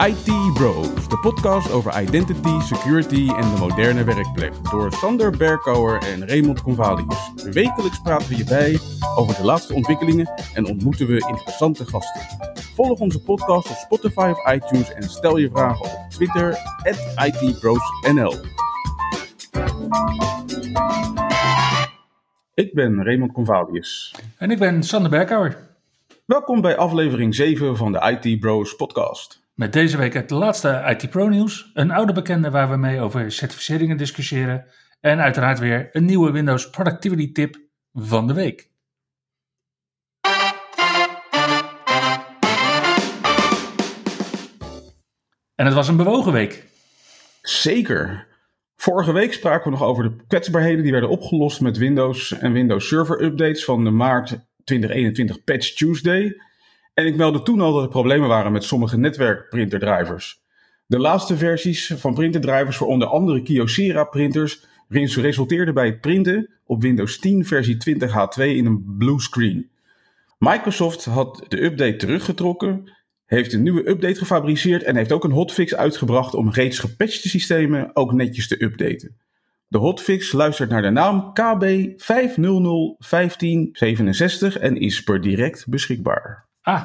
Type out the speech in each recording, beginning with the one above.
IT Bros, de podcast over identity, security en de moderne werkplek. Door Sander Berkouwer en Raymond Convalius. Wekelijks praten we je bij over de laatste ontwikkelingen en ontmoeten we interessante gasten. Volg onze podcast op Spotify of iTunes en stel je vragen op Twitter, ITBrosNL. Ik ben Raymond Convalius. En ik ben Sander Berkouwer. Welkom bij aflevering 7 van de IT Bros podcast. Met deze week het laatste IT Pro nieuws, een oude bekende waar we mee over certificeringen discussiëren en uiteraard weer een nieuwe Windows Productivity tip van de week. En het was een bewogen week. Zeker. Vorige week spraken we nog over de kwetsbaarheden die werden opgelost met Windows en Windows Server updates van de maart 2021 Patch Tuesday. En ik meldde toen al dat er problemen waren met sommige netwerkprinterdrivers. De laatste versies van printerdrivers voor onder andere Kyocera printers resulteerden bij het printen op Windows 10 versie 20H2 in een blue screen. Microsoft had de update teruggetrokken, heeft een nieuwe update gefabriceerd en heeft ook een hotfix uitgebracht om reeds gepatchte systemen ook netjes te updaten. De hotfix luistert naar de naam KB 5001567 en is per direct beschikbaar. Ah,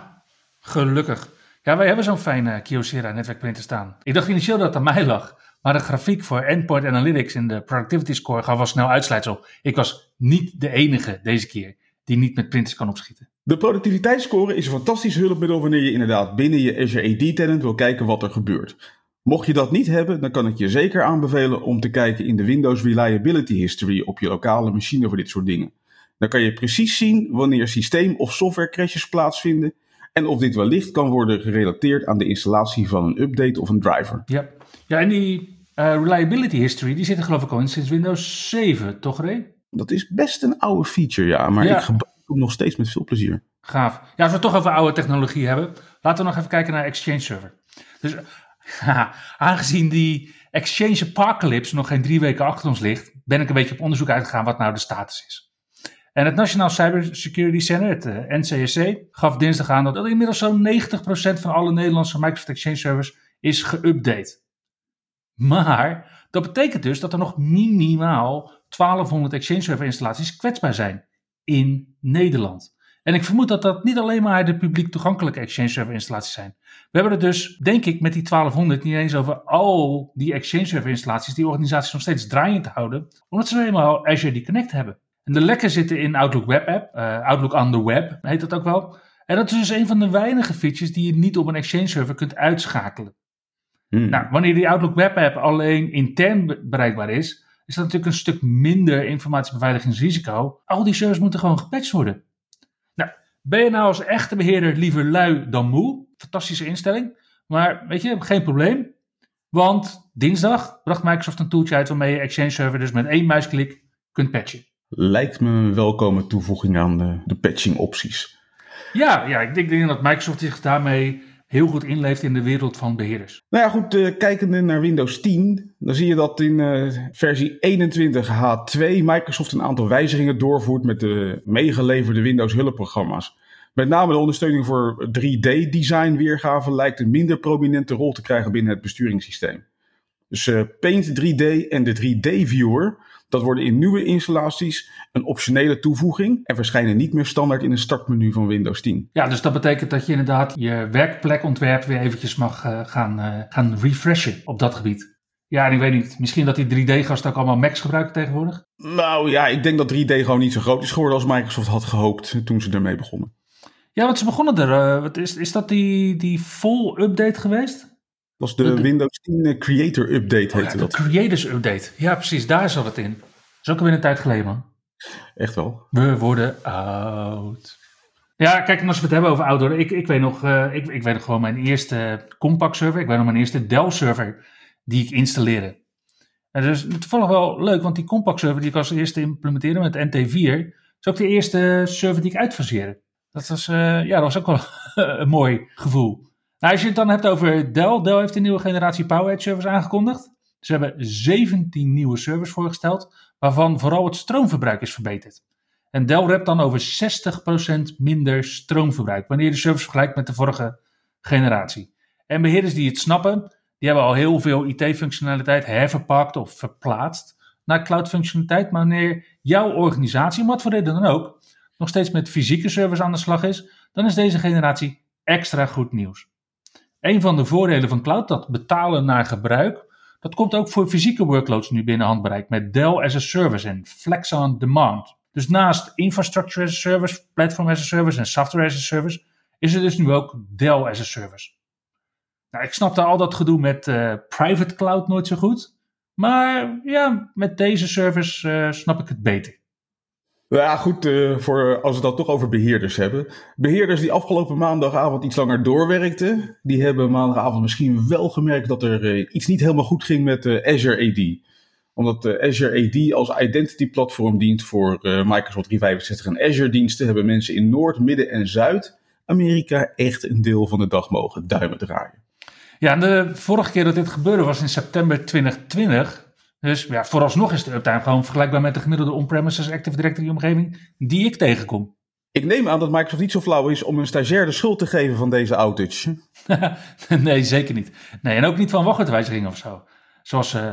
gelukkig. Ja, wij hebben zo'n fijne Kyocera netwerkprinter staan. Ik dacht initieel dat het aan mij lag. Maar de grafiek voor Endpoint Analytics in de Productivity Score gaf al snel uitsluitsel. Ik was niet de enige deze keer die niet met printers kan opschieten. De productiviteitsscore is een fantastisch hulpmiddel wanneer je inderdaad binnen je Azure AD tenant wil kijken wat er gebeurt. Mocht je dat niet hebben, dan kan ik je zeker aanbevelen om te kijken in de Windows Reliability History op je lokale machine voor dit soort dingen. Dan kan je precies zien wanneer systeem- of software crashes plaatsvinden en of dit wellicht kan worden gerelateerd aan de installatie van een update of een driver. Ja, ja en die uh, reliability history die zit er geloof ik al in sinds Windows 7, toch Ray? Dat is best een oude feature, ja, maar ik gebruik hem nog steeds met veel plezier. Gaaf. Ja, als we het toch over oude technologie hebben, laten we nog even kijken naar Exchange Server. Dus aangezien die Exchange Apocalypse nog geen drie weken achter ons ligt, ben ik een beetje op onderzoek uitgegaan wat nou de status is. En het Nationaal Cybersecurity Center, het eh, NCSC, gaf dinsdag aan dat inmiddels zo'n 90% van alle Nederlandse Microsoft Exchange servers is geüpdate. Maar dat betekent dus dat er nog minimaal 1200 Exchange server installaties kwetsbaar zijn in Nederland. En ik vermoed dat dat niet alleen maar de publiek toegankelijke Exchange Server installaties zijn. We hebben het dus, denk ik, met die 1200 niet eens over al die Exchange Server installaties die organisaties nog steeds draaiend houden, omdat ze eenmaal Azure Connect hebben. En de lekken zitten in Outlook Web App, uh, Outlook on the Web heet dat ook wel. En dat is dus een van de weinige features die je niet op een Exchange server kunt uitschakelen. Hmm. Nou, wanneer die Outlook Web App alleen intern bereikbaar is, is dat natuurlijk een stuk minder informatiebeveiligingsrisico. Al die servers moeten gewoon gepatcht worden. Nou, ben je nou als echte beheerder liever lui dan moe? Fantastische instelling. Maar weet je, geen probleem. Want dinsdag bracht Microsoft een tooltje uit waarmee je Exchange Server dus met één muisklik kunt patchen lijkt me een welkome toevoeging aan de, de patching opties. Ja, ja, ik denk, denk dat Microsoft zich daarmee heel goed inleeft in de wereld van beheerders. Nou ja, goed, uh, kijkende naar Windows 10, dan zie je dat in uh, versie 21H2 Microsoft een aantal wijzigingen doorvoert met de meegeleverde Windows hulpprogramma's. Met name de ondersteuning voor 3D-design weergave lijkt een minder prominente rol te krijgen binnen het besturingssysteem. Dus uh, Paint 3D en de 3D-viewer dat worden in nieuwe installaties een optionele toevoeging en verschijnen niet meer standaard in het startmenu van Windows 10. Ja, dus dat betekent dat je inderdaad je werkplekontwerp weer eventjes mag uh, gaan, uh, gaan refreshen op dat gebied. Ja, en ik weet niet, misschien dat die 3D-gasten ook allemaal Macs gebruiken tegenwoordig? Nou ja, ik denk dat 3D gewoon niet zo groot is geworden als Microsoft had gehoopt toen ze ermee begonnen. Ja, want ze begonnen er. Uh, wat is, is dat die, die full update geweest? was de, Windows 10 Creator Update, heette oh, dat. Creators Update. Ja, precies, daar zat het in. Is ook alweer een tijd geleden, man. Echt wel. We worden oud. Ja, kijk, en als we het hebben over oud ik, ik weet nog, uh, ik, ik weet nog gewoon mijn eerste compact server, ik weet nog mijn eerste Dell server die ik installeerde. En dus toevallig wel leuk, want die compact server die ik als eerste implementeerde met NT4, is ook de eerste server die ik uitfaseerde. Dat was, uh, ja, dat was ook wel een mooi gevoel. Nou, als je het dan hebt over Dell. Dell heeft een nieuwe generatie PowerEdge servers aangekondigd. Ze hebben 17 nieuwe servers voorgesteld, waarvan vooral het stroomverbruik is verbeterd. En Dell rapt dan over 60% minder stroomverbruik, wanneer je de servers vergelijkt met de vorige generatie. En beheerders die het snappen, die hebben al heel veel IT-functionaliteit herverpakt of verplaatst naar cloud-functionaliteit. Maar wanneer jouw organisatie, om wat voor reden dan ook, nog steeds met fysieke servers aan de slag is, dan is deze generatie extra goed nieuws. Een van de voordelen van cloud, dat betalen naar gebruik, dat komt ook voor fysieke workloads nu binnen handbereik met Dell as a Service en Flex on Demand. Dus naast Infrastructure as a Service, Platform as a Service en Software as a Service, is er dus nu ook Dell as a Service. Nou, ik snapte al dat gedoe met uh, private cloud nooit zo goed. Maar ja, met deze service uh, snap ik het beter. Ja, goed, uh, voor, als we het dan toch over beheerders hebben. Beheerders die afgelopen maandagavond iets langer doorwerkten, die hebben maandagavond misschien wel gemerkt dat er uh, iets niet helemaal goed ging met uh, Azure AD. Omdat Azure AD als identity platform dient voor Microsoft 365 en Azure diensten, hebben mensen in Noord, Midden en Zuid-Amerika echt een deel van de dag mogen duimen draaien. Ja, de vorige keer dat dit gebeurde was in september 2020. Dus ja, vooralsnog is de uptime gewoon vergelijkbaar met de gemiddelde on-premises Active Directory omgeving die ik tegenkom. Ik neem aan dat Microsoft niet zo flauw is om een stagiair de schuld te geven van deze outage. nee, zeker niet. Nee, en ook niet van wachtwoordwijzigingen of zo. Zoals uh,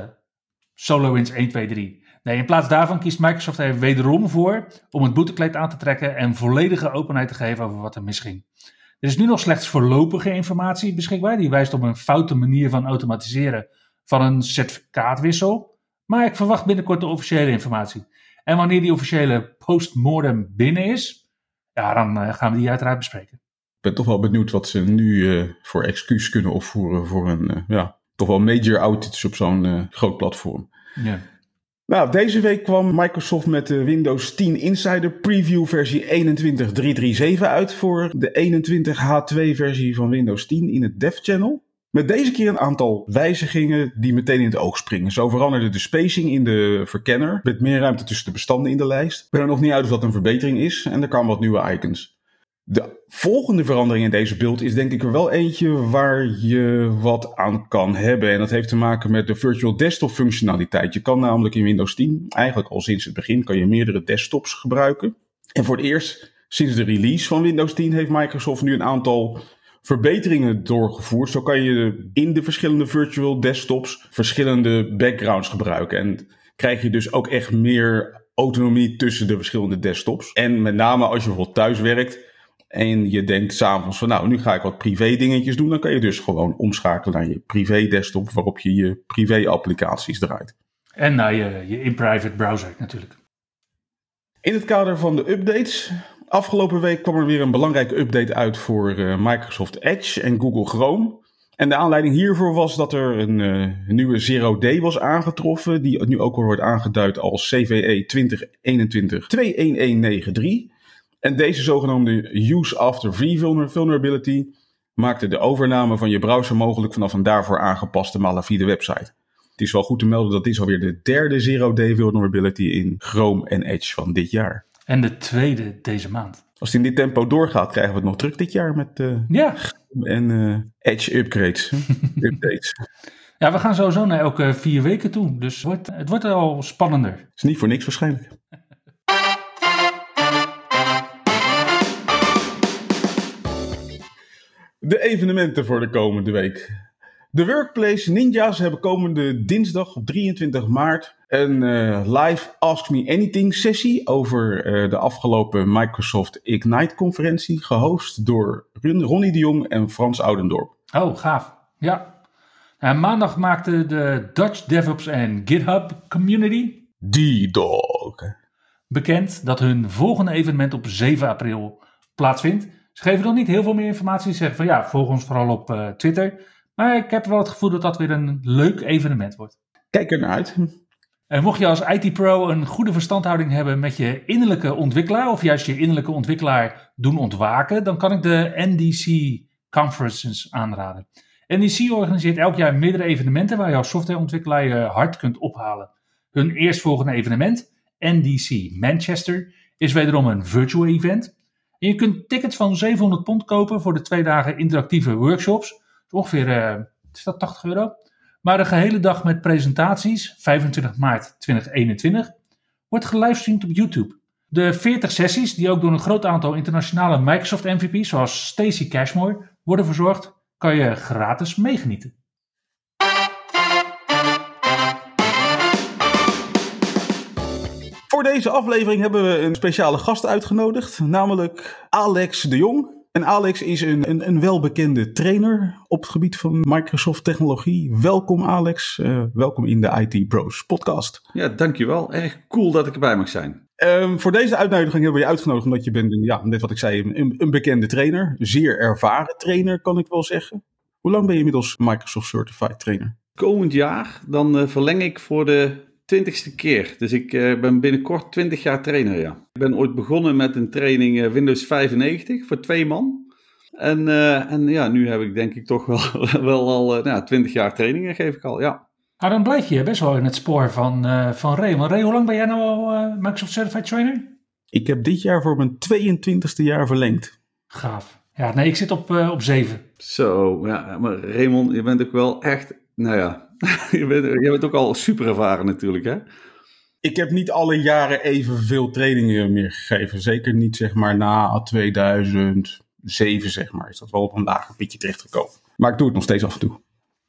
SolarWinds 1, 2, 3. Nee, in plaats daarvan kiest Microsoft er wederom voor om het boetekleed aan te trekken en volledige openheid te geven over wat er misging. Er is nu nog slechts voorlopige informatie beschikbaar. Die wijst op een foute manier van automatiseren van een certificaatwissel. Maar ik verwacht binnenkort de officiële informatie. En wanneer die officiële postmortem binnen is, ja, dan uh, gaan we die uiteraard bespreken. Ik ben toch wel benieuwd wat ze nu uh, voor excuus kunnen opvoeren voor een uh, ja, toch wel major outage op zo'n groot platform. Ja. Nou, deze week kwam Microsoft met de Windows 10 Insider Preview versie 21.337 uit voor de 21H2 versie van Windows 10 in het Dev Channel. Met deze keer een aantal wijzigingen die meteen in het oog springen. Zo veranderde de spacing in de verkenner met meer ruimte tussen de bestanden in de lijst. Ik ben er nog niet uit of dat een verbetering is en er kwamen wat nieuwe icons. De volgende verandering in deze beeld is denk ik er wel eentje waar je wat aan kan hebben. En dat heeft te maken met de virtual desktop functionaliteit. Je kan namelijk in Windows 10, eigenlijk al sinds het begin, kan je meerdere desktops gebruiken. En voor het eerst sinds de release van Windows 10 heeft Microsoft nu een aantal verbeteringen doorgevoerd. Zo kan je in de verschillende virtual desktops verschillende backgrounds gebruiken. En krijg je dus ook echt meer autonomie tussen de verschillende desktops. En met name als je bijvoorbeeld thuis werkt en je denkt s'avonds van nou, nu ga ik wat privé dingetjes doen. Dan kan je dus gewoon omschakelen naar je privé desktop waarop je je privé applicaties draait. En naar je, je in-private browser natuurlijk. In het kader van de updates Afgelopen week kwam er weer een belangrijke update uit voor uh, Microsoft Edge en Google Chrome. En de aanleiding hiervoor was dat er een, uh, nieuwe Zero Day was aangetroffen, die nu ook al wordt aangeduid als CVE 2021-21193. En deze zogenaamde Use After Free Vulnerability maakte de overname van je browser mogelijk vanaf een daarvoor aangepaste malafide website. Het is wel goed te melden dat dit alweer de derde Zero Day Vulnerability in Chrome en Edge van dit jaar. En de tweede deze maand. Als het in dit tempo doorgaat, krijgen we het nog druk dit jaar met uh, ja. en uh, Edge upgrades. updates. Ja, we gaan sowieso naar elke vier weken toe. Dus het wordt, het wordt al spannender. Het is niet voor niks waarschijnlijk. De evenementen voor de komende week. De Workplace Ninjas hebben komende dinsdag op 23 maart een uh, live Ask Me Anything sessie over uh, de afgelopen Microsoft Ignite conferentie, gehost door Ronnie de Jong en Frans Oudendorp. Oh, gaaf. Ja. En maandag maakte de Dutch DevOps en GitHub Community, D-Dog, bekend dat hun volgende evenement op 7 april plaatsvindt. Ze geven nog niet heel veel meer informatie. Ze zeggen van ja, volg ons vooral op uh, Twitter. Maar ik heb wel het gevoel dat dat weer een leuk evenement wordt. Kijk er naar uit. En mocht je als IT-pro een goede verstandhouding hebben met je innerlijke ontwikkelaar, of juist je innerlijke ontwikkelaar doen ontwaken, dan kan ik de NDC Conferences aanraden. NDC organiseert elk jaar meerdere evenementen waar je als softwareontwikkelaar je hard kunt ophalen. Hun eerstvolgende evenement, NDC Manchester, is wederom een virtual event. En je kunt tickets van 700 pond kopen voor de twee dagen interactieve workshops ongeveer uh, is dat 80 euro. Maar de gehele dag met presentaties, 25 maart 2021, wordt gelivestreamd op YouTube. De 40 sessies, die ook door een groot aantal internationale Microsoft MVP's, zoals Stacy Cashmore, worden verzorgd, kan je gratis meegenieten. Voor deze aflevering hebben we een speciale gast uitgenodigd, namelijk Alex de Jong. En Alex is een, een, een welbekende trainer op het gebied van Microsoft technologie. Welkom Alex, uh, welkom in de IT Bros podcast. Ja, dankjewel. Erg cool dat ik erbij mag zijn. Um, voor deze uitnodiging hebben we je uitgenodigd omdat je bent, ja, net wat ik zei, een, een bekende trainer. Zeer ervaren trainer kan ik wel zeggen. Hoe lang ben je inmiddels Microsoft Certified trainer? Komend jaar, dan uh, verleng ik voor de twintigste keer. Dus ik uh, ben binnenkort 20 jaar trainer, ja. Ik ben ooit begonnen met een training uh, Windows 95 voor twee man. En, uh, en ja, nu heb ik denk ik toch wel, wel al nou, 20 jaar trainingen geef ik al, ja. Nou, dan blijf je best wel in het spoor van, van Ray. Want Ray, hoe lang ben jij nou al Microsoft Certified Trainer? Ik heb dit jaar voor mijn 22e jaar verlengd. Gaaf. Ja, nee, ik zit op, op 7. Zo, ja, maar Raymond, je bent ook wel echt, nou ja, je, bent, je bent ook al super ervaren natuurlijk, hè? Ik heb niet alle jaren evenveel trainingen meer gegeven. Zeker niet, zeg maar, na 2007, zeg maar. Is dat wel op een lager pitje terechtgekomen. Maar ik doe het nog steeds af en toe.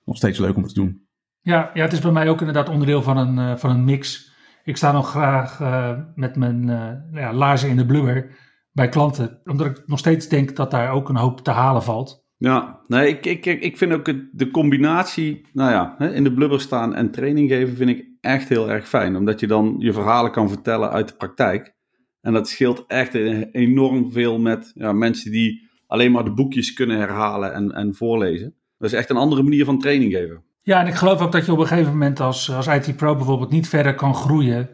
Nog steeds leuk om het te doen. Ja, ja het is bij mij ook inderdaad onderdeel van een, uh, van een mix. Ik sta nog graag uh, met mijn uh, ja, laarzen in de blubber bij klanten. Omdat ik nog steeds denk dat daar ook een hoop te halen valt. Ja, nee, ik, ik, ik vind ook de combinatie, nou ja, in de blubber staan en training geven vind ik echt heel erg fijn. Omdat je dan je verhalen kan vertellen uit de praktijk. En dat scheelt echt enorm veel met ja, mensen die alleen maar de boekjes kunnen herhalen en, en voorlezen. Dat is echt een andere manier van training geven. Ja, en ik geloof ook dat je op een gegeven moment als, als IT-pro bijvoorbeeld niet verder kan groeien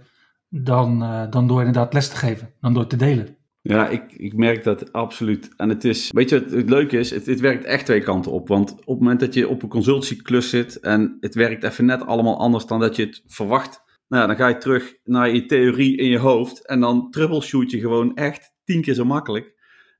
dan, uh, dan door inderdaad les te geven, dan door te delen. Ja, ik, ik merk dat absoluut. En het is, weet je, het, het leuke is, het, het werkt echt twee kanten op. Want op het moment dat je op een consultieklus zit en het werkt even net allemaal anders dan dat je het verwacht, nou dan ga je terug naar je theorie in je hoofd en dan troubleshoot je gewoon echt tien keer zo makkelijk.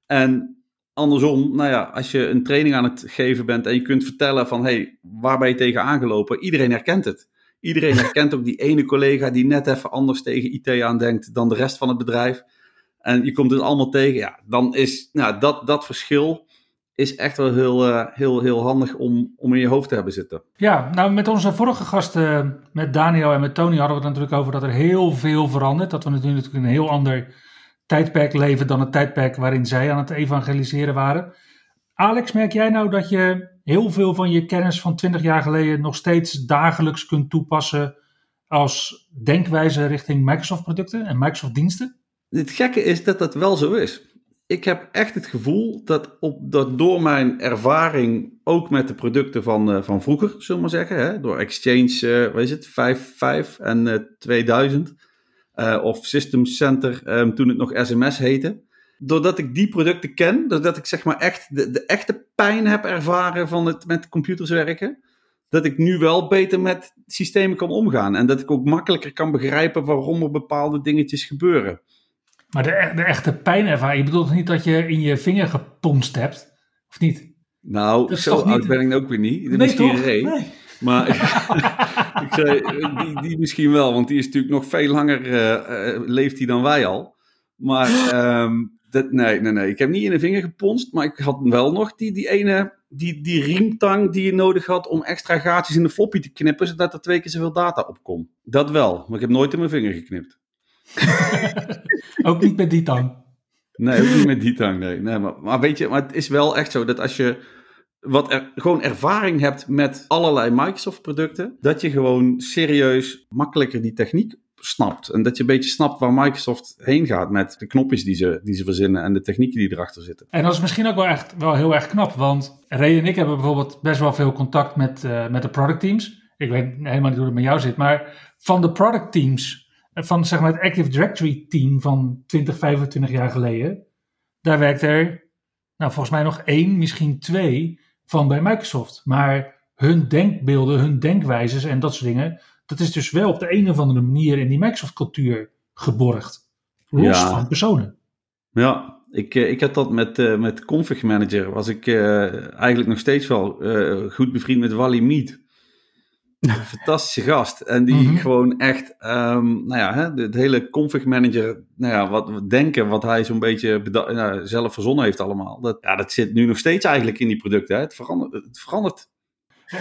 En andersom, nou ja, als je een training aan het geven bent en je kunt vertellen van, hé, hey, waar ben je tegen aangelopen? Iedereen herkent het. Iedereen herkent ook die ene collega die net even anders tegen IT aandenkt dan de rest van het bedrijf. En je komt het allemaal tegen. Ja, dan is nou, dat, dat verschil is echt wel heel, uh, heel, heel handig om, om in je hoofd te hebben zitten. Ja, nou met onze vorige gasten, met Daniel en met Tony, hadden we het natuurlijk over dat er heel veel verandert. Dat we natuurlijk in een heel ander tijdperk leven dan het tijdperk waarin zij aan het evangeliseren waren. Alex, merk jij nou dat je heel veel van je kennis van 20 jaar geleden nog steeds dagelijks kunt toepassen als denkwijze richting Microsoft producten en Microsoft diensten? Het gekke is dat dat wel zo is. Ik heb echt het gevoel dat, op, door mijn ervaring, ook met de producten van, uh, van vroeger, zullen we maar zeggen, hè, door Exchange, uh, wat is het, 5.5 en uh, 2000, of System Center, um, toen het nog SMS heette. Doordat ik die producten ken, doordat ik zeg maar echt de, de echte pijn heb ervaren van het met computers werken, dat ik nu wel beter met systemen kan omgaan. En dat ik ook makkelijker kan begrijpen waarom er bepaalde dingetjes gebeuren. Maar de, de echte pijnervaring, je bedoelt niet dat je in je vinger geponst hebt, of niet? Nou, zo oud niet... ben ik ook weer niet. Nee, misschien toch? Nee. Maar ik zei, die, die misschien wel, want die is natuurlijk nog veel langer, uh, uh, leeft hij dan wij al. Maar um, dat, nee, nee, nee. Ik heb niet in de vinger geponst, maar ik had wel nog die, die ene, die, die riemtang die je nodig had om extra gaatjes in de floppy te knippen, zodat er twee keer zoveel data op kon. Dat wel, maar ik heb nooit in mijn vinger geknipt. ook niet met die tang. Nee, ook niet met die tang, nee. nee maar, maar weet je, maar het is wel echt zo dat als je wat er, gewoon ervaring hebt met allerlei Microsoft producten, dat je gewoon serieus makkelijker die techniek snapt. En dat je een beetje snapt waar Microsoft heen gaat met de knopjes die ze, die ze verzinnen en de technieken die erachter zitten. En dat is misschien ook wel echt wel heel erg knap, want Ray en ik hebben bijvoorbeeld best wel veel contact met, uh, met de product teams. Ik weet helemaal niet hoe het met jou zit, maar van de product teams van zeg maar, het Active Directory team van 20, 25 jaar geleden. Daar werkt er, nou volgens mij nog één, misschien twee van bij Microsoft. Maar hun denkbeelden, hun denkwijzes en dat soort dingen, dat is dus wel op de een of andere manier in die Microsoft-cultuur geborgd. Los ja. van personen. Ja, ik, ik had dat met, uh, met Config Manager. Was ik uh, eigenlijk nog steeds wel uh, goed bevriend met Wally Mead. Een fantastische gast. En die Mhm. gewoon echt, ehm, nou ja, hè, het hele config manager, nou ja, wat we denken, wat hij zo'n beetje nou, zelf verzonnen heeft allemaal. Dat, ja, dat zit nu nog steeds eigenlijk in die producten. Hè. Het, verandert, het verandert.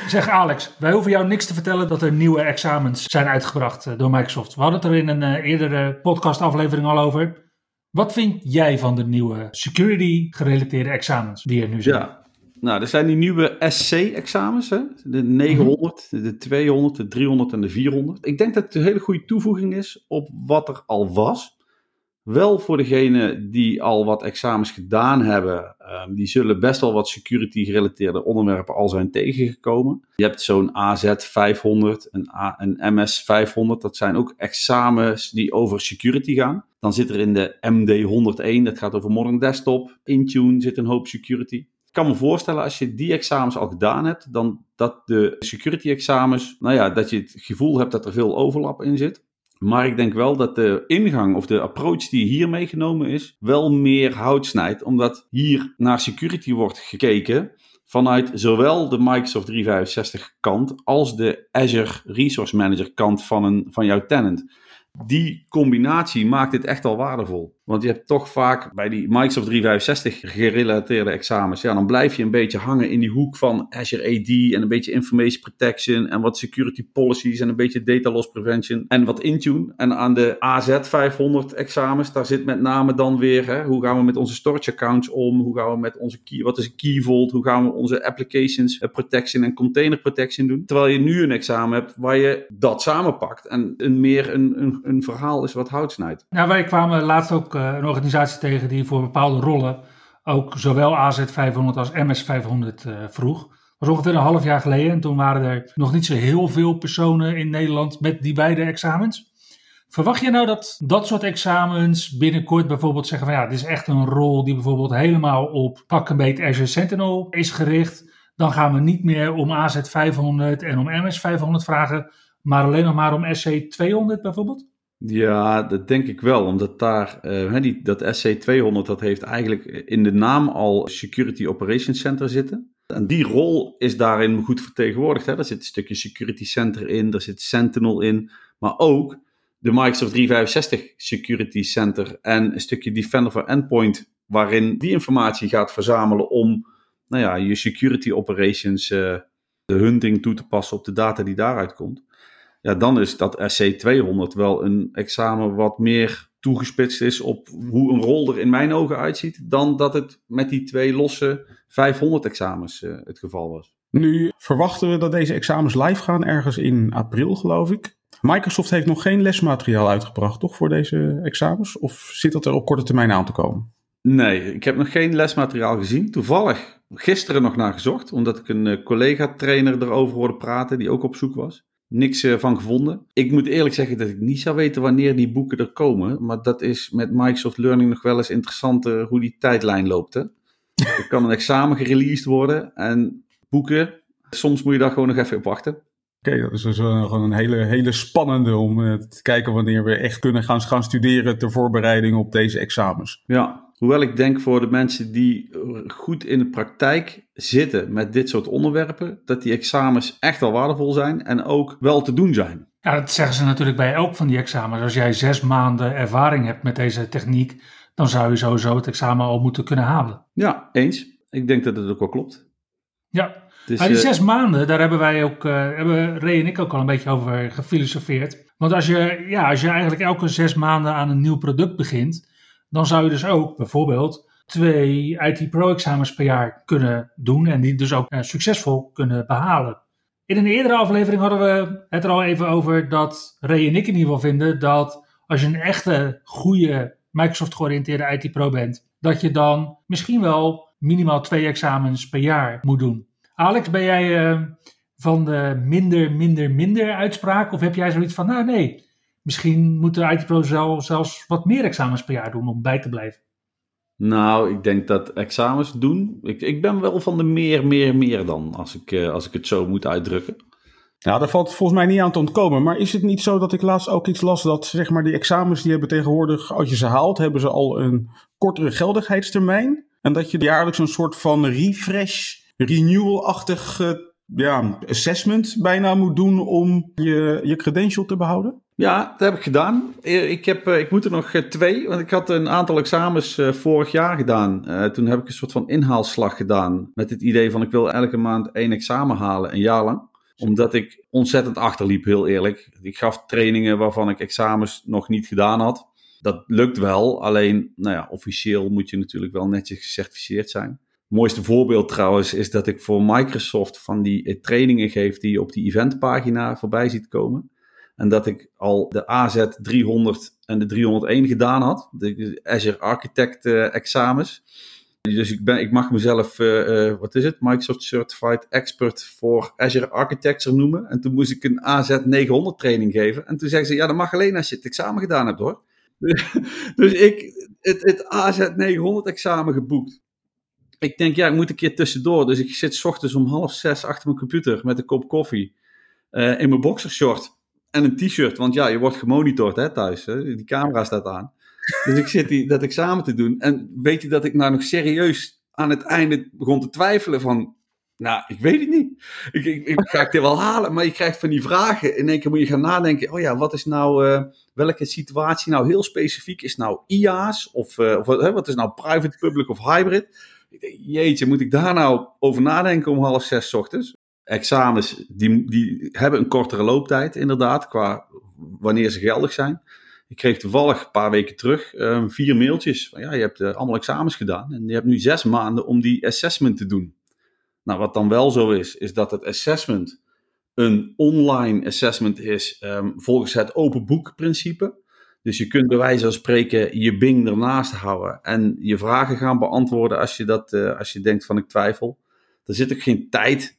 Zeg Alex, wij hoeven jou niks te vertellen dat er nieuwe examens zijn uitgebracht eh, door Microsoft. We hadden het er in een eh, eerdere podcastaflevering al over. Wat vind jij van de nieuwe security gerelateerde examens die er nu zijn? Ja. Nou, er zijn die nieuwe SC-examens, hè? de 900, de 200, de 300 en de 400. Ik denk dat het een hele goede toevoeging is op wat er al was. Wel voor degenen die al wat examens gedaan hebben, ehm, die zullen best wel wat security-gerelateerde onderwerpen al zijn tegengekomen. Je hebt zo'n AZ500, een, A- een MS500, dat zijn ook examens die over security gaan. Dan zit er in de MD101, dat gaat over modern desktop. Intune zit een hoop security. Kan me voorstellen als je die examens al gedaan hebt, dan dat de security examens, nou ja, dat je het gevoel hebt dat er veel overlap in zit. Maar ik denk wel dat de ingang of de approach die hier meegenomen is, wel meer hout snijdt. Omdat hier naar security wordt gekeken vanuit zowel de Microsoft 365 kant als de Azure Resource Manager kant van, een, van jouw tenant. Die combinatie maakt dit echt al waardevol. Want je hebt toch vaak bij die Microsoft 365 gerelateerde examens, ja, dan blijf je een beetje hangen in die hoek van Azure AD en een beetje information protection en wat security policies en een beetje data loss prevention en wat Intune. En aan de AZ500 examens, daar zit met name dan weer, hè, hoe gaan we met onze storage accounts om? Hoe gaan we met onze key, wat is een key vault? Hoe gaan we onze applications eh, protection en container protection doen? Terwijl je nu een examen hebt waar je dat samenpakt en een meer een, een, een verhaal is wat hout snijdt. Nou, wij kwamen laatst ook een organisatie tegen die voor bepaalde rollen ook zowel AZ500 als MS500 eh, vroeg. Dat was ongeveer een half jaar geleden en toen waren er nog niet zo heel veel personen in Nederland met die beide examens. Verwacht je nou dat dat soort examens binnenkort bijvoorbeeld zeggen van ja, dit is echt een rol die bijvoorbeeld helemaal op pak beet Azure Sentinel is gericht. Dan gaan we niet meer om AZ500 en om MS500 vragen, maar alleen nog maar om SC200 bijvoorbeeld? Ja, dat denk ik wel. Omdat daar, eh, die, dat SC200, dat heeft eigenlijk in de naam al Security Operations Center zitten. En die rol is daarin goed vertegenwoordigd. Hè. Daar zit een stukje Security Center in, daar zit Sentinel in. Maar ook de Microsoft 365 Security Center en een stukje Defender for Endpoint, waarin die informatie gaat verzamelen om nou ja, je security operations, eh, de hunting toe te passen op de data die daaruit komt. Ja, dan is dat SC200 wel een examen wat meer toegespitst is op hoe een rol er in mijn ogen uitziet, dan dat het met die twee losse 500 examens eh, het geval was. Nu verwachten we dat deze examens live gaan ergens in april, geloof ik. Microsoft heeft nog geen lesmateriaal uitgebracht, toch, voor deze examens? Of zit dat er op korte termijn aan te komen? Nee, ik heb nog geen lesmateriaal gezien. Toevallig gisteren nog naar gezocht, omdat ik een eh, collega-trainer erover hoorde praten die ook op zoek was. Niks eh, van gevonden. Ik moet eerlijk zeggen dat ik niet zou weten wanneer die boeken er komen. Maar dat is met Microsoft Learning nog wel eens interessant eh, hoe die tijdlijn loopt. Hè? er kan een examen gereleased worden en boeken. Soms moet je daar gewoon nog even op wachten. Oké, dat is dus gewoon een hele, hele spannende om eh, te kijken wanneer we echt kunnen gaan, gaan studeren ter voorbereiding op deze examens. Ja, hoewel ik denk voor de mensen die goed in de praktijk zitten met dit soort onderwerpen, dat die examens echt wel waardevol zijn en ook wel te doen zijn. Ja, dat zeggen ze natuurlijk bij elk van die examens. Als jij zes maanden ervaring hebt met deze techniek, dan zou je sowieso het examen al moeten kunnen halen. Ja, eens. Ik denk dat het ook wel klopt. Ja, Dus, maar die eh, zes maanden, daar hebben wij ook, eh, hebben Ray en ik ook al een beetje over gefilosofeerd. Want als je, ja, als je eigenlijk elke zes maanden aan een nieuw product begint, dan zou je dus ook bijvoorbeeld twee IT Pro-examens per jaar kunnen doen en die dus ook eh, succesvol kunnen behalen. In een eerdere aflevering hadden we het er al even over dat Ray en ik in ieder geval vinden dat als je een echte goede Microsoft georiënteerde IT Pro bent, dat je dan misschien wel minimaal twee examens per jaar moet doen. Alex, ben jij eh, van de minder, minder, minder uitspraak? Of heb jij zoiets van, nou nee, misschien moeten IT Pro zelf, zelfs wat meer examens per jaar doen om bij te blijven? Nou, ik denk dat examens doen. Ik, ik ben wel van de meer, meer, meer dan, als ik, eh, als ik het zo moet uitdrukken. Ja, daar valt volgens mij niet aan te ontkomen. Maar is het niet zo dat ik laatst ook iets las dat zeg maar, die examens die hebben tegenwoordig, als je ze haalt, hebben ze al een kortere geldigheidstermijn? En dat je jaarlijks een soort van refresh, renewal-achtig eh, ja, assessment bijna moet doen om je, je credential te behouden? Ja, dat heb ik gedaan. Ik, heb, eh, ik moet er nog eh, twee, want ik had een aantal examens vorig jaar gedaan. Toen heb ik een soort van inhaalslag gedaan met het idee van ik wil elke maand één examen halen, een jaar lang. Omdat ik ontzettend achterliep, heel eerlijk. Ik gaf trainingen waarvan ik examens nog niet gedaan had. Dat lukt wel, alleen nou ja, officieel moet je natuurlijk wel netjes gecertificeerd zijn. Het mooiste voorbeeld trouwens is dat ik voor Microsoft van die trainingen geef die je op die eventpagina voorbij ziet komen. En dat ik al de AZ 300 en de 301 gedaan had. De Azure Architect uh, examens. Dus ik, ben, ik mag mezelf, uh, uh, wat is het? Microsoft Certified Expert voor Azure Architecture noemen. En toen moest ik een AZ 900 training geven. En toen zeggen ze, ja dat mag alleen als je het examen gedaan hebt hoor. dus ik het, het AZ 900 examen geboekt. Ik denk, ja, ik moet een keer tussendoor. Dus ik zit s ochtends om half zes achter mijn computer met een kop koffie. in mijn boxershort en een t-shirt, want ja, je wordt gemonitord hè, thuis. Hè? Die camera staat aan. Dus ik zit die, dat examen te doen. En weet je dat ik nou nog serieus aan het einde begon te twijfelen van... Nou, ik weet het niet. Ik, ik, ik ga ik dit wel halen? Maar je krijgt van die vragen. In één keer moet je gaan nadenken. Oh ja, wat is nou... Uh, welke situatie nou heel specifiek is nou IA's? Of, uh, of wat is nou private, public of hybrid? Jeetje, moet ik daar nou over nadenken om half zes ochtends? Examens die, die hebben een kortere looptijd, inderdaad, qua wanneer ze geldig zijn. Ik kreeg toevallig een paar weken terug um, vier mailtjes van ja, je hebt uh, allemaal examens gedaan en je hebt nu zes maanden om die assessment te doen. Nou, wat dan wel zo is, is dat het assessment een online assessment is um, volgens het open boek principe. Dus je kunt bij wijze van spreken je Bing ernaast houden en je vragen gaan beantwoorden als je, dat, uh, als je denkt van ik twijfel. Er zit ook geen tijd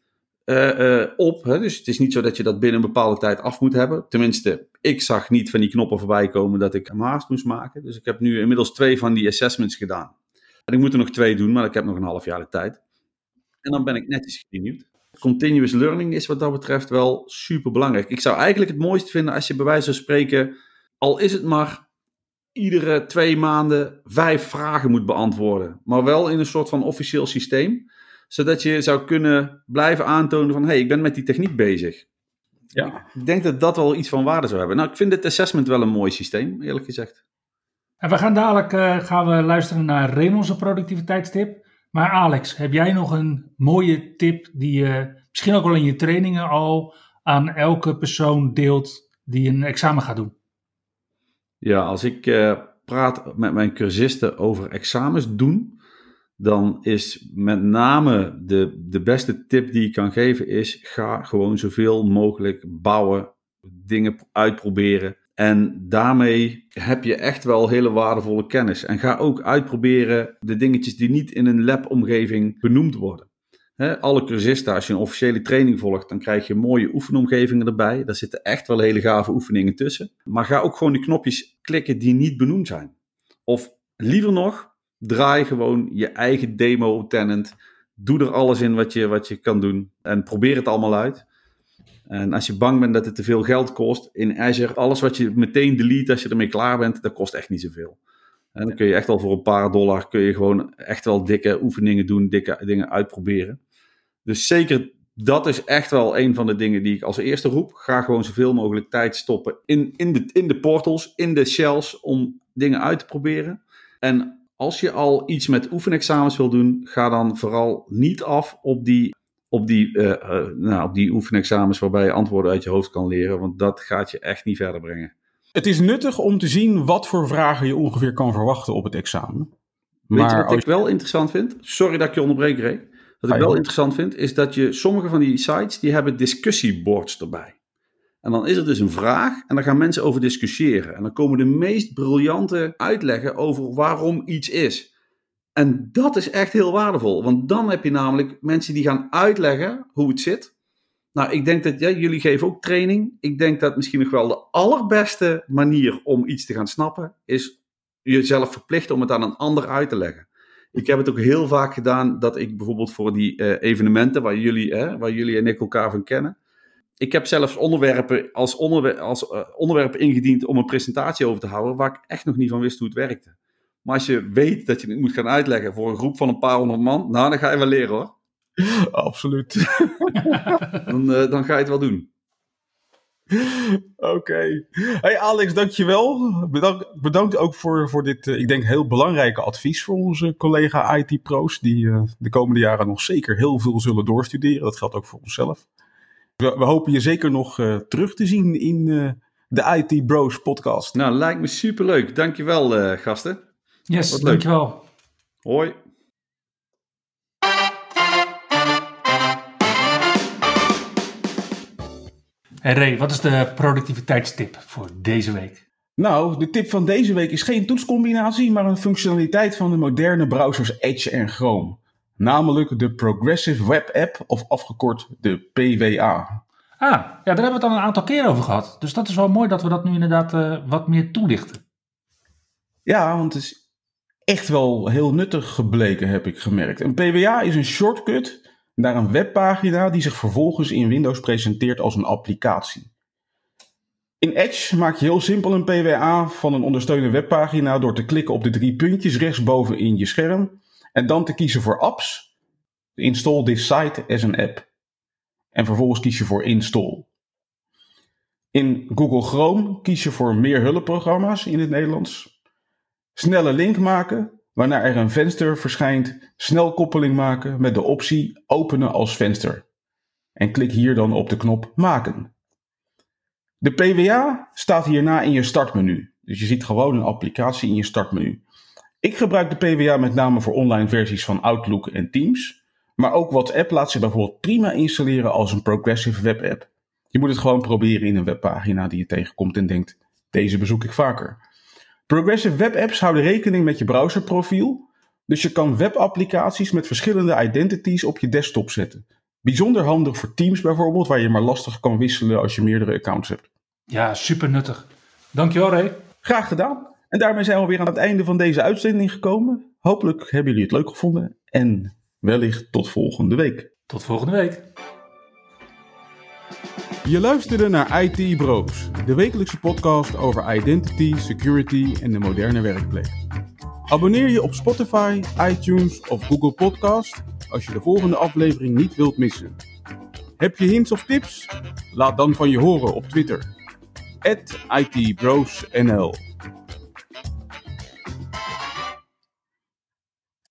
uh, op. Hè? Dus het is niet zo dat je dat binnen een bepaalde tijd af moet hebben. Tenminste, ik zag niet van die knoppen voorbij komen dat ik een haast moest maken. Dus ik heb nu inmiddels twee van die assessments gedaan. En ik moet er nog twee doen, maar ik heb nog een half jaar de tijd. En dan ben ik netjes geïnnieuwd. Continuous learning is wat dat betreft wel super belangrijk. Ik zou eigenlijk het mooiste vinden als je bij wijze van spreken, al is het maar iedere twee maanden vijf vragen moet beantwoorden. Maar wel in een soort van officieel systeem zodat je zou kunnen blijven aantonen van, hé, hey, ik ben met die techniek bezig. Ja. Ik denk dat dat wel iets van waarde zou hebben. Nou, ik vind dit assessment wel een mooi systeem, eerlijk gezegd. En we gaan dadelijk uh, gaan we luisteren naar Raymond's productiviteitstip. Maar Alex, heb jij nog een mooie tip die je misschien ook wel in je trainingen al aan elke persoon deelt die een examen gaat doen? Ja, als ik uh, praat met mijn cursisten over examens doen, dan is met name de, de beste tip die ik kan geven is ga gewoon zoveel mogelijk bouwen, dingen uitproberen. En daarmee heb je echt wel hele waardevolle kennis. En ga ook uitproberen de dingetjes die niet in een lab-omgeving benoemd worden. alle cursisten, als je een officiële training volgt, dan krijg je mooie oefenomgevingen erbij. Daar zitten echt wel hele gave oefeningen tussen. Maar ga ook gewoon die knopjes klikken die niet benoemd zijn. Of liever nog, draai gewoon je eigen demo tenant. Doe er alles in wat je, wat je kan doen. En probeer het allemaal uit. En als je bang bent dat het te veel geld kost in Azure, alles wat je meteen delete als je ermee klaar bent, dat kost echt niet zoveel. En dan kun je echt al voor een paar dollar kun je gewoon echt wel dikke oefeningen doen, dikke dingen uitproberen. Dus zeker dat is echt wel een van de dingen die ik als eerste roep. Ga gewoon zoveel mogelijk tijd stoppen in, in, de, in de portals, in de shells om dingen uit te proberen. En als je al iets met oefenexamens wil doen, ga dan vooral niet af op die, op die, uh, uh, nou, op die oefenexamens waarbij je antwoorden uit je hoofd kan leren, want dat gaat je echt niet verder brengen. Het is nuttig om te zien wat voor vragen je ongeveer kan verwachten op het examen. Weet maar je wat ik wel interessant vind? Sorry dat ik je onderbreek, Ray. Wat ik wel interessant vind, is dat je sommige van die sites, die hebben discussieboards erbij. En dan is er dus een vraag en dan gaan mensen over discussiëren. En dan komen de meest briljante uitleggen over waarom iets is. En dat is echt heel waardevol, want dan heb je namelijk mensen die gaan uitleggen hoe het zit. Nou, ik denk dat ja, jullie geven ook training. Ik denk dat misschien nog wel de allerbeste manier om iets te gaan snappen is jezelf verplichten om het aan een ander uit te leggen. Ik heb het ook heel vaak gedaan dat ik bijvoorbeeld voor die uh, evenementen waar jullie, hè, waar jullie en ik elkaar van kennen, ik heb zelfs onderwerpen als, onderwer als uh, onderwerpen ingediend om een presentatie over te houden, waar ik echt nog niet van wist hoe het werkte. Maar als je weet dat je het moet gaan uitleggen voor een groep van een paar honderd man, nou, dan ga je wel leren hoor. Absoluut. dan, uh, dan ga je het wel doen. Oké. Hey Alex, dankjewel. Bedankt, bedankt ook voor, voor dit, uh, ik denk, heel belangrijke advies voor onze collega IT-pro's. Die uh, de komende jaren nog zeker heel veel zullen doorstuderen. Dat geldt ook voor onszelf. We, we hopen je zeker nog uh, terug te zien in de IT Bros podcast. Nou, lijkt me superleuk. Dankjewel, gasten. Yes, Wat dankjewel. Leuk. Hoi. Hey Ray, wat is de productiviteitstip voor deze week? Nou, de tip van deze week is geen toetscombinatie, maar een functionaliteit van de moderne browsers Edge en Chrome. Namelijk de Progressive Web App, of afgekort de PWA. Ah, ja, daar hebben we het al een aantal keer over gehad. Dus dat is wel mooi dat we dat nu inderdaad uh, wat meer toelichten. Ja, want het is echt wel heel nuttig gebleken, heb ik gemerkt. Een PWA is een shortcut naar een webpagina die zich vervolgens in Windows presenteert als een applicatie. In Edge maak je heel simpel een PWA van een ondersteunende webpagina door te klikken op de drie puntjes rechtsboven in je scherm en dan te kiezen voor apps. Install this site as an app. En vervolgens kies je voor install. In Google Chrome kies je voor meer hulpprogramma's in het Nederlands. Snelle link maken waarna er een venster verschijnt, snel koppeling maken met de optie openen als venster. En klik hier dan op de knop maken. De PWA staat hierna in je startmenu. Dus je ziet gewoon een applicatie in je startmenu. Ik gebruik de PWA met name voor online versies van Outlook en Teams. Maar ook WhatsApp laat zich bijvoorbeeld prima installeren als een progressive web app. Je moet het gewoon proberen in een webpagina die je tegenkomt en denkt, deze bezoek ik vaker. Progressive Web Apps houden rekening met je browserprofiel, dus je kan webapplicaties met verschillende identities op je desktop zetten. Bijzonder handig voor Teams bijvoorbeeld, waar je maar lastig kan wisselen als je meerdere accounts hebt. Ja, super nuttig. Dankjewel Ray. Graag gedaan. En daarmee zijn we weer aan het einde van deze uitzending gekomen. Hopelijk hebben jullie het leuk gevonden en wellicht tot volgende week. Tot volgende week. Je luisterde naar IT Bros, de wekelijkse podcast over identity, security en de moderne werkplek. Abonneer je op Spotify, iTunes of Google Podcast als je de volgende aflevering niet wilt missen. Heb je hints of tips? Laat dan van je horen op Twitter. @itbrosnl.